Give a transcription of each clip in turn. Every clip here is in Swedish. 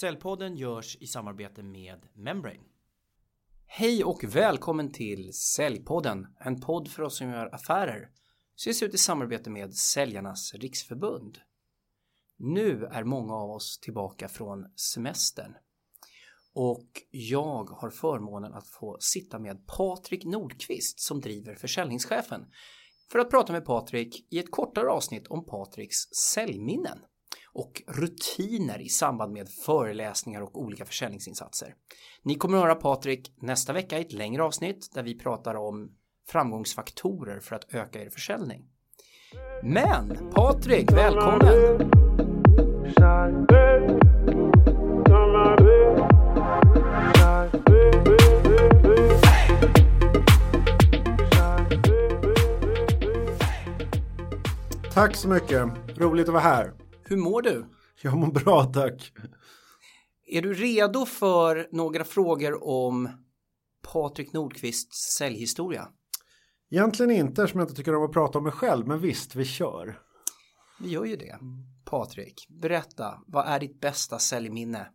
Säljpodden görs i samarbete med Membrane. Hej och välkommen till Säljpodden, en podd för oss som gör affärer. Ses ut i samarbete med Säljarnas Riksförbund. Nu är många av oss tillbaka från semestern och jag har förmånen att få sitta med Patrik Nordqvist som driver försäljningschefen för att prata med Patrik i ett kortare avsnitt om Patriks säljminnen och rutiner i samband med föreläsningar och olika försäljningsinsatser. Ni kommer att höra Patrik nästa vecka i ett längre avsnitt där vi pratar om framgångsfaktorer för att öka er försäljning. Men Patrik, välkommen! Tack så mycket. Roligt att vara här. Hur mår du? Jag mår bra, tack. Är du redo för några frågor om Patrik Nordqvists säljhistoria? Egentligen inte eftersom jag inte tycker om att prata om mig själv, men visst, vi kör. Vi gör ju det. Patrik, berätta, vad är ditt bästa säljminne?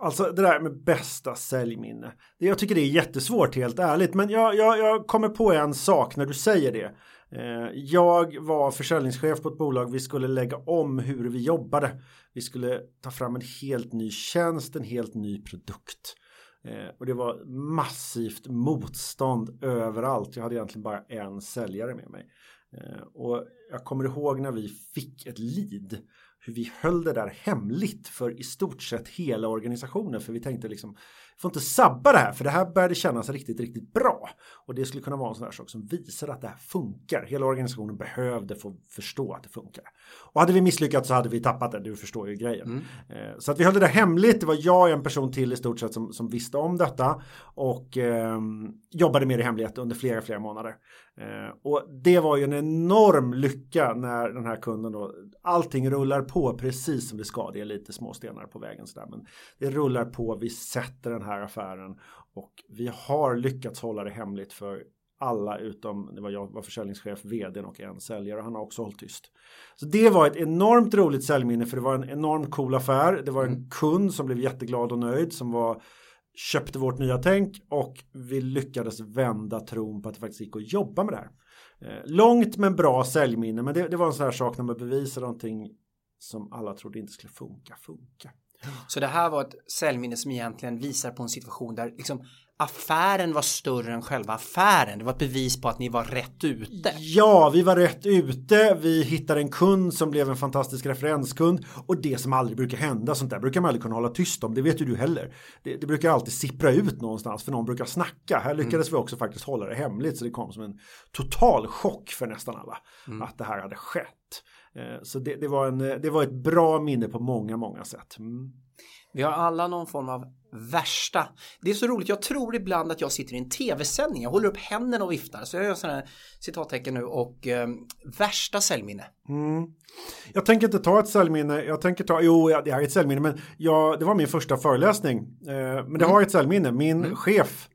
Alltså det där med bästa säljminne. Jag tycker det är jättesvårt helt ärligt, men jag, jag, jag kommer på en sak när du säger det. Eh, jag var försäljningschef på ett bolag. Vi skulle lägga om hur vi jobbade. Vi skulle ta fram en helt ny tjänst, en helt ny produkt. Eh, och det var massivt motstånd överallt. Jag hade egentligen bara en säljare med mig. Eh, och jag kommer ihåg när vi fick ett lead hur vi höll det där hemligt för i stort sett hela organisationen. För vi tänkte liksom, får inte sabba det här för det här började kännas riktigt, riktigt bra. Och det skulle kunna vara en sån här sak som visar att det här funkar. Hela organisationen behövde få förstå att det funkar. Och hade vi misslyckats så hade vi tappat det, du förstår ju grejen. Mm. Eh, så att vi höll det där hemligt, det var jag och en person till i stort sett som, som visste om detta. Och eh, jobbade med det hemlighet under flera, flera månader. Eh, och det var ju en enorm lycka när den här kunden då, allting rullar på precis som det ska. Det är lite småstenar på vägen sådär, men det rullar på. Vi sätter den här affären och vi har lyckats hålla det hemligt för alla utom det var jag var försäljningschef, vdn och en säljare. Han har också hållit tyst. Så det var ett enormt roligt säljminne för det var en enormt cool affär. Det var en mm. kund som blev jätteglad och nöjd som var köpte vårt nya tänk och vi lyckades vända tron på att det faktiskt gick att jobba med det här. Eh, långt men bra säljminne, men det, det var en sån här sak när man bevisar någonting som alla trodde inte skulle funka, funka. Så det här var ett säljminne som egentligen visar på en situation där liksom affären var större än själva affären. Det var ett bevis på att ni var rätt ute. Ja, vi var rätt ute. Vi hittade en kund som blev en fantastisk referenskund och det som aldrig brukar hända, sånt där brukar man aldrig kunna hålla tyst om. Det vet ju du heller. Det, det brukar alltid sippra ut någonstans för någon brukar snacka. Här lyckades mm. vi också faktiskt hålla det hemligt så det kom som en total chock för nästan alla mm. att det här hade skett. Eh, så det, det, var en, det var ett bra minne på många, många sätt. Mm. Vi har alla någon form av värsta. Det är så roligt, jag tror ibland att jag sitter i en tv-sändning, jag håller upp händerna och viftar, så jag gör sådana här citattecken nu och eh, värsta säljminne. Mm. Jag tänker inte ta ett säljminne, jag tänker ta, jo det är ett säljminne, men jag, det var min första föreläsning. Eh, men det mm. har ett säljminne, min mm. chef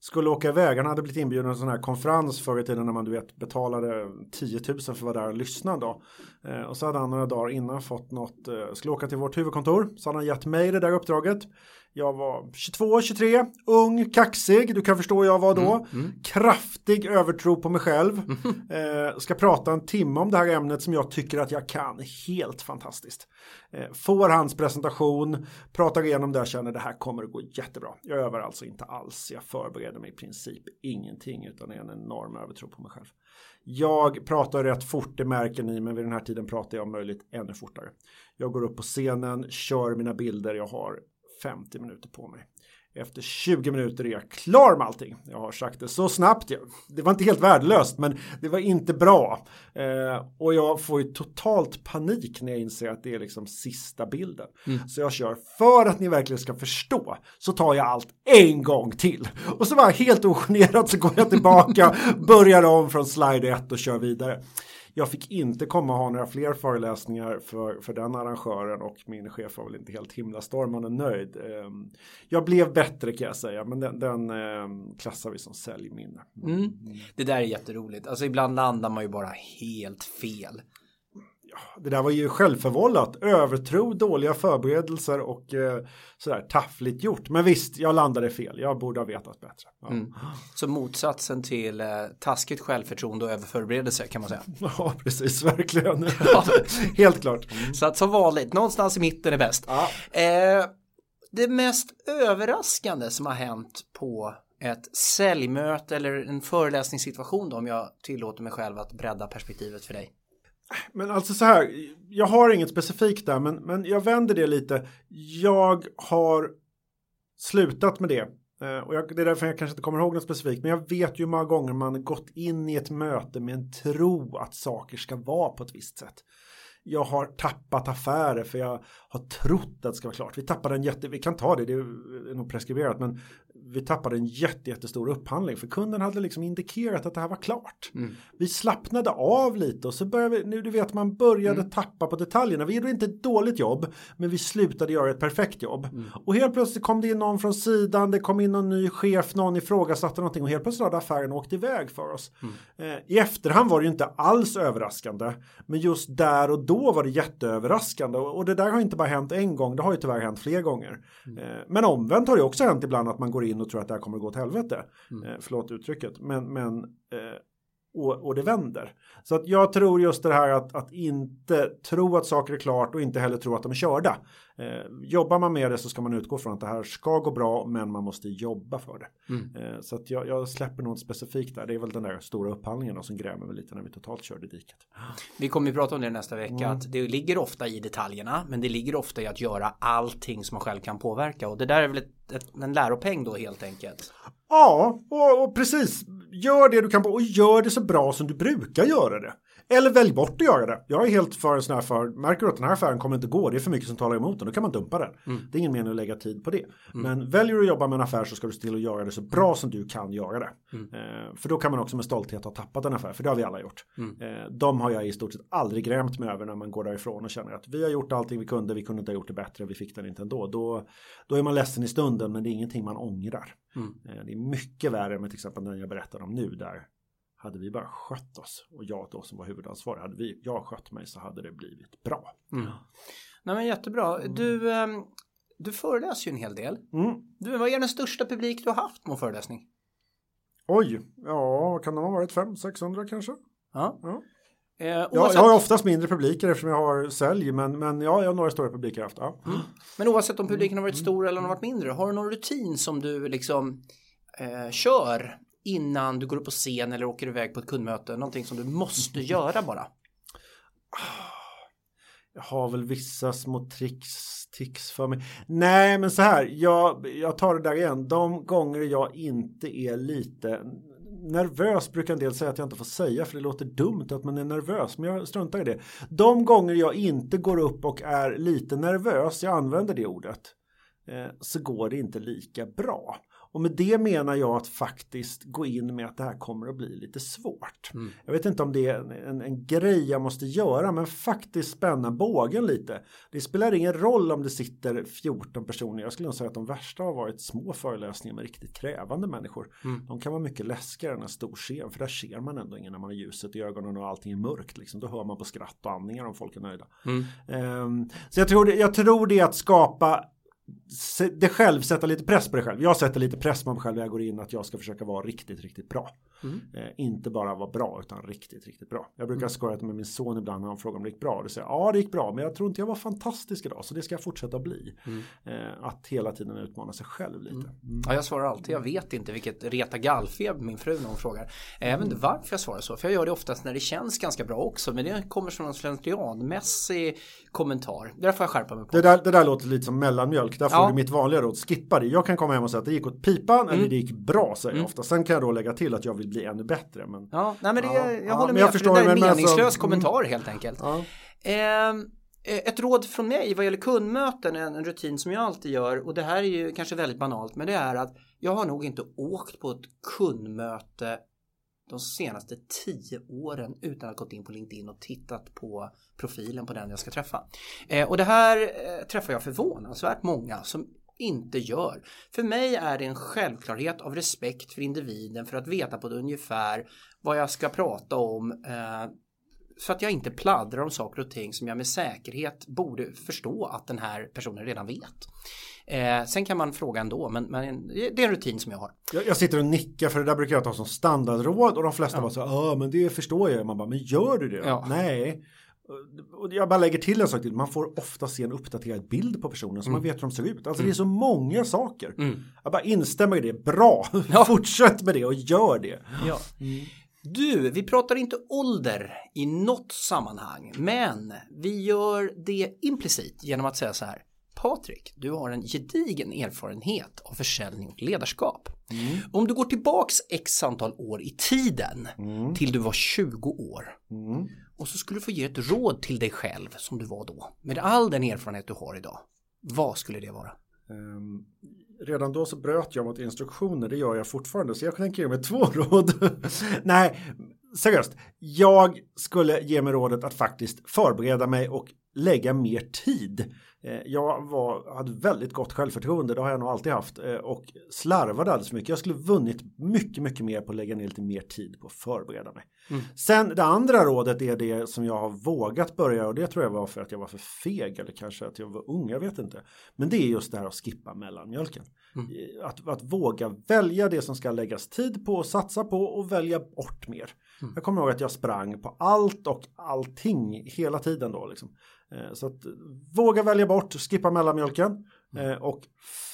skulle åka iväg. Han hade blivit inbjuden till en sån här konferens förr i tiden när man du vet betalade 10 000 för att vara där och lyssna då. Eh, och så hade han några dagar innan fått något, eh, skulle åka till vårt huvudkontor. Så hade han gett mig det där uppdraget. Jag var 22, 23, ung, kaxig, du kan förstå jag var då. Mm, mm. Kraftig övertro på mig själv. Mm. Eh, ska prata en timme om det här ämnet som jag tycker att jag kan helt fantastiskt. Eh, får hans presentation, pratar igenom det känner det här kommer att gå jättebra. Jag övar alltså inte alls, jag förbereder mig i princip ingenting utan är en enorm övertro på mig själv. Jag pratar rätt fort, det märker ni, men vid den här tiden pratar jag om möjligt ännu fortare. Jag går upp på scenen, kör mina bilder, jag har 50 minuter på mig. Efter 20 minuter är jag klar med allting. Jag har sagt det så snabbt. Det var inte helt värdelöst, men det var inte bra. Eh, och jag får ju totalt panik när jag inser att det är liksom sista bilden. Mm. Så jag kör, för att ni verkligen ska förstå, så tar jag allt en gång till. Och så var jag helt ogenerat så går jag tillbaka, börjar om från slide 1 och kör vidare. Jag fick inte komma och ha några fler föreläsningar för, för den arrangören och min chef var väl inte helt himlastormande nöjd. Ehm, jag blev bättre kan jag säga, men den, den ehm, klassar vi som säljminne. Mm. Det där är jätteroligt. Alltså ibland landar man ju bara helt fel det där var ju självförvållat. Övertro, dåliga förberedelser och eh, sådär taffligt gjort. Men visst, jag landade fel. Jag borde ha vetat bättre. Ja, Mm. Så motsatsen till eh, taskigt självförtroende och överförberedelse kan man säga. ja precis, verkligen. Helt klart. Så att som vanligt, någonstans i mitten är bäst. Ja. Eh, det mest överraskande som har hänt på ett säljmöte eller en föreläsningssituation då, om jag tillåter mig själv att bredda perspektivet för dig. Men alltså så här, jag har inget specifikt där, men, men jag vänder det lite. Jag har slutat med det. Eh, och jag, det är därför jag kanske inte kommer ihåg något specifikt. Men jag vet ju hur många gånger man gått in i ett möte med en tro att saker ska vara på ett visst sätt. Jag har tappat affärer för jag har trott att det ska vara klart. Vi tappade en jätte, vi kan ta det, det är nog preskriberat, men vi tappade en jätte, jättestor upphandling för kunden hade liksom indikerat att det här var klart. Mm. Vi slappnade av lite och så började vi, nu du vet man började Mm. tappa på detaljerna. Vi gjorde inte ett dåligt jobb, men vi slutade göra ett perfekt jobb. Mm. Och helt plötsligt kom det in någon från sidan, det kom in någon ny chef, någon ifrågasatte någonting och helt plötsligt hade affären åkt iväg för oss. Mm. Eh, I efterhand var det ju inte alls överraskande, men just där och då var det jätteöverraskande och och det där har inte bara hänt en gång, det har ju tyvärr hänt fler gånger. Mm. Eh, Men omvänt har det också hänt ibland att man går in och tror att det här kommer att gå åt helvete. Mm. Eh, Förlåt uttrycket, men, men eh, och, och det vänder. Så att jag tror just det här att, att inte tro att saker är klart och inte heller tro att de är körda. Eh, jobbar man med det så ska man utgå från att det här ska gå bra men man måste jobba för det. Mm. Eh, så att jag, jag släpper något specifikt där. Det är väl den där stora upphandlingen som grämer mig lite när vi totalt körde diket. Vi kommer ju prata om det nästa vecka, Mm. att det ligger ofta i detaljerna, men det ligger ofta i att göra allting som man själv kan påverka. Och det där är väl ett, ett, en läropeng då helt enkelt. Ja, och, och precis. Gör det du kan på och gör det så bra som du brukar göra det. Eller välj bort att göra det. Jag är helt för en sån här för, märker du att den här affären kommer inte gå, det är för mycket som talar emot den, då kan man dumpa den. Mm. Det är ingen mening att lägga tid på det. Men väljer du att jobba med en affär så ska du se till att göra det så bra som du kan göra det. Mm. Eh, för då kan man också med stolthet ha tappat en affär, för det har vi alla gjort. Mm. Eh, de har jag i stort sett aldrig grämt mig över när man går därifrån och känner att vi har gjort allting vi kunde, vi kunde inte ha gjort det bättre, vi fick den inte ändå. Då, då är man ledsen i stunden, men det är ingenting man ångrar. Mm. Eh, Det är mycket värre med till exempel den jag berättar om nu där hade vi bara skött oss och jag då som var huvudansvarig, hade vi, jag skött mig så hade det blivit bra. Mm. Nej men jättebra. Du, ehm, du föreläser ju en hel del. Mm. Du, vad är den största publik du har haft på en föreläsning? Oj, ja, kan de ha varit 500-600 kanske? Ja. Ja. Eh, oavsett, jag har oftast mindre publiker eftersom jag har sälj, men, men ja, jag har några stora publiker haft. Ja. Men oavsett om publiken har varit stor eller har varit mindre, har du någon rutin som du liksom eh, kör innan du går upp på scen eller åker iväg på ett kundmöte? Någonting som du måste göra bara? Jag har väl vissa små tricks, tics för mig. Nej, men så här, jag, jag tar det där igen. De gånger jag inte är lite nervös brukar en del säga att jag inte får säga för det låter dumt att man är nervös, men jag struntar i det. De gånger jag inte går upp och är lite nervös, jag använder det ordet, eh, så går det inte lika bra. Och med det menar jag att faktiskt gå in med att det här kommer att bli lite svårt. Mm. Jag vet inte om det är en, en, en grej jag måste göra, men faktiskt spänna bågen lite. Det spelar ingen roll om det sitter 14 personer. Jag skulle nog säga att de värsta har varit små föreläsningar med riktigt krävande människor. Mm. De kan vara mycket läskigare än en stor scen, för där ser man ändå ingen när man har ljuset i ögonen och allting är mörkt. Liksom. Då hör man på skratt och andningar om folk är nöjda. Mm. Ehm, så jag tror, det, jag tror det är att skapa det själv, sätta lite press på dig själv. Jag sätter lite press på mig själv när jag går in att jag ska försöka vara riktigt, riktigt bra. Mm. Eh, inte bara vara bra utan riktigt, riktigt bra. Jag brukar Mm. skoja med min son ibland när han frågar om det gick bra. Och säger ja det gick bra men jag tror inte jag var fantastisk idag så det ska jag fortsätta bli. Mm. Eh, att hela tiden utmana sig själv lite. Mm. Ja, jag svarar alltid, jag vet inte vilket reta gallfeber min fru när hon frågar. Jag vet inte varför jag svarar så, för jag gör det oftast när det känns ganska bra också, men det kommer som en slentrianmässig kommentar. Det där får jag skärpa mig på. Det, där, det där låter lite som mellanmjölk. Där får Ja. du mitt vanliga råd. Skippa det. Jag kan komma hem och säga att det gick åt pipan eller Mm. det gick bra säger jag Mm. ofta. Sen kan jag då lägga till att jag vill bli ännu bättre. Men, Ja, nej men det, Ja, jag ja, håller men med, jag för förstår det där är en men alltså- meningslös mm. kommentar helt enkelt. ja. Ehm, eh, ett råd från mig vad gäller kundmöten, en, en rutin som jag alltid gör och det här är ju kanske väldigt banalt men det är att jag har nog inte åkt på ett kundmöte de senaste tio åren utan att gått in på LinkedIn och tittat på profilen på den jag ska träffa. Eh, och det här eh, träffar jag förvånansvärt många som inte gör. För mig är det en självklarhet av respekt för individen för att veta på ett ungefär vad jag ska prata om eh, för att jag inte pladdrar om saker och ting som jag med säkerhet borde förstå att den här personen redan vet. Eh, sen kan man fråga ändå, men, men det är en rutin som jag har. Jag, jag, sitter och nickar för det där brukar jag ta som standardråd och de flesta ja. bara så ja men det förstår jag. Man bara, men gör du det? Ja. Nej. Och jag bara lägger till en sak till. Man får ofta se en uppdaterad bild på personen så mm. man vet hur de ser ut. Alltså mm. det är så många saker. Mm. Jag bara instämmer i det. Bra! Ja. Fortsätt med det och gör det. Ja. Du, vi pratar inte ålder i något sammanhang, men vi gör det implicit genom att säga så här. Patrik, du har en gedigen erfarenhet av försäljning och ledarskap. Mm. Om du går tillbaks x antal år i tiden mm. till du var 20 år mm. och så skulle du få ge ett råd till dig själv som du var då med all den erfarenhet du har idag. Vad skulle det vara? Um, redan då så bröt jag mot instruktioner, det gör jag fortfarande, så jag tänker ge mig två råd. Nej, seriöst, jag skulle ge mig rådet att faktiskt förbereda mig och lägga mer tid. Eh, jag var, hade väldigt gott självförtroende, det har jag nog alltid haft eh, och slarvade alldeles för mycket. Jag skulle vunnit mycket, mycket mer på att lägga ner lite mer tid på att förbereda mig. Mm. Sen det andra rådet är det som jag har vågat börja och det tror jag var för att jag var för feg eller kanske att jag var ung, jag vet inte. Men det är just det här att skippa mellanmjölken. Mm. Eh, att, att våga välja det som ska läggas tid på och satsa på och välja bort mer. Mm. Jag kommer ihåg att jag sprang på allt och allting hela tiden då liksom. Eh, så att våga välja bort, skippa mellanmjölken mm. Eh, och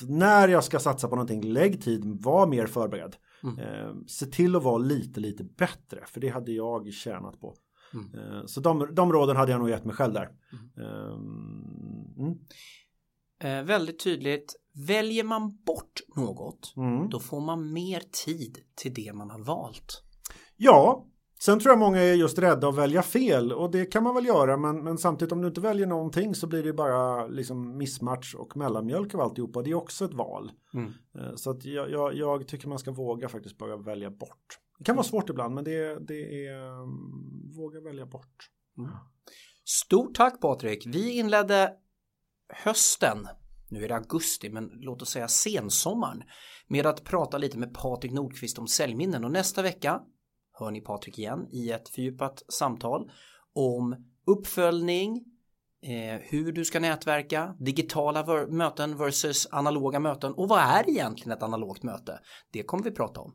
när jag ska satsa på någonting, lägg tid, var mer förberedd. Mm. Eh, se till att vara lite, lite bättre, för det hade jag tjänat på. Mm. Så de, de råden hade jag nog gett mig själv där. Mm. mm. Eh, väldigt tydligt, väljer man bort något, mm. då får man mer tid till det man har valt. Ja, Sen tror jag många är just rädda att välja fel och det kan man väl göra men, men samtidigt om du inte väljer någonting så blir det bara liksom missmatch och mellanmjölk av alltihopa. Det är också ett val. Mm. Eh, så att jag, jag, jag, tycker man ska våga faktiskt börja välja bort. Det kan vara svårt ibland men det, det är um, våga välja bort. Mm. Stort tack Patrik. Vi inledde hösten nu är det augusti, men låt oss säga sensommaren, med att prata lite med Patrik Nordqvist om säljminnen och nästa vecka hör ni Patrik igen i ett fördjupat samtal om uppföljning, eh, hur du ska nätverka, digitala möten versus analoga möten och vad är egentligen ett analogt möte? Det kommer vi prata om.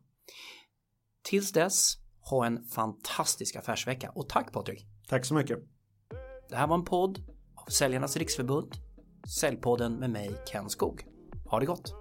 Tills dess, ha en fantastisk affärsvecka och tack Patrik! Tack så mycket! Det här var en podd av Säljarnas Riksförbund, Säljpodden med mig Ken Skog. Ha det gott!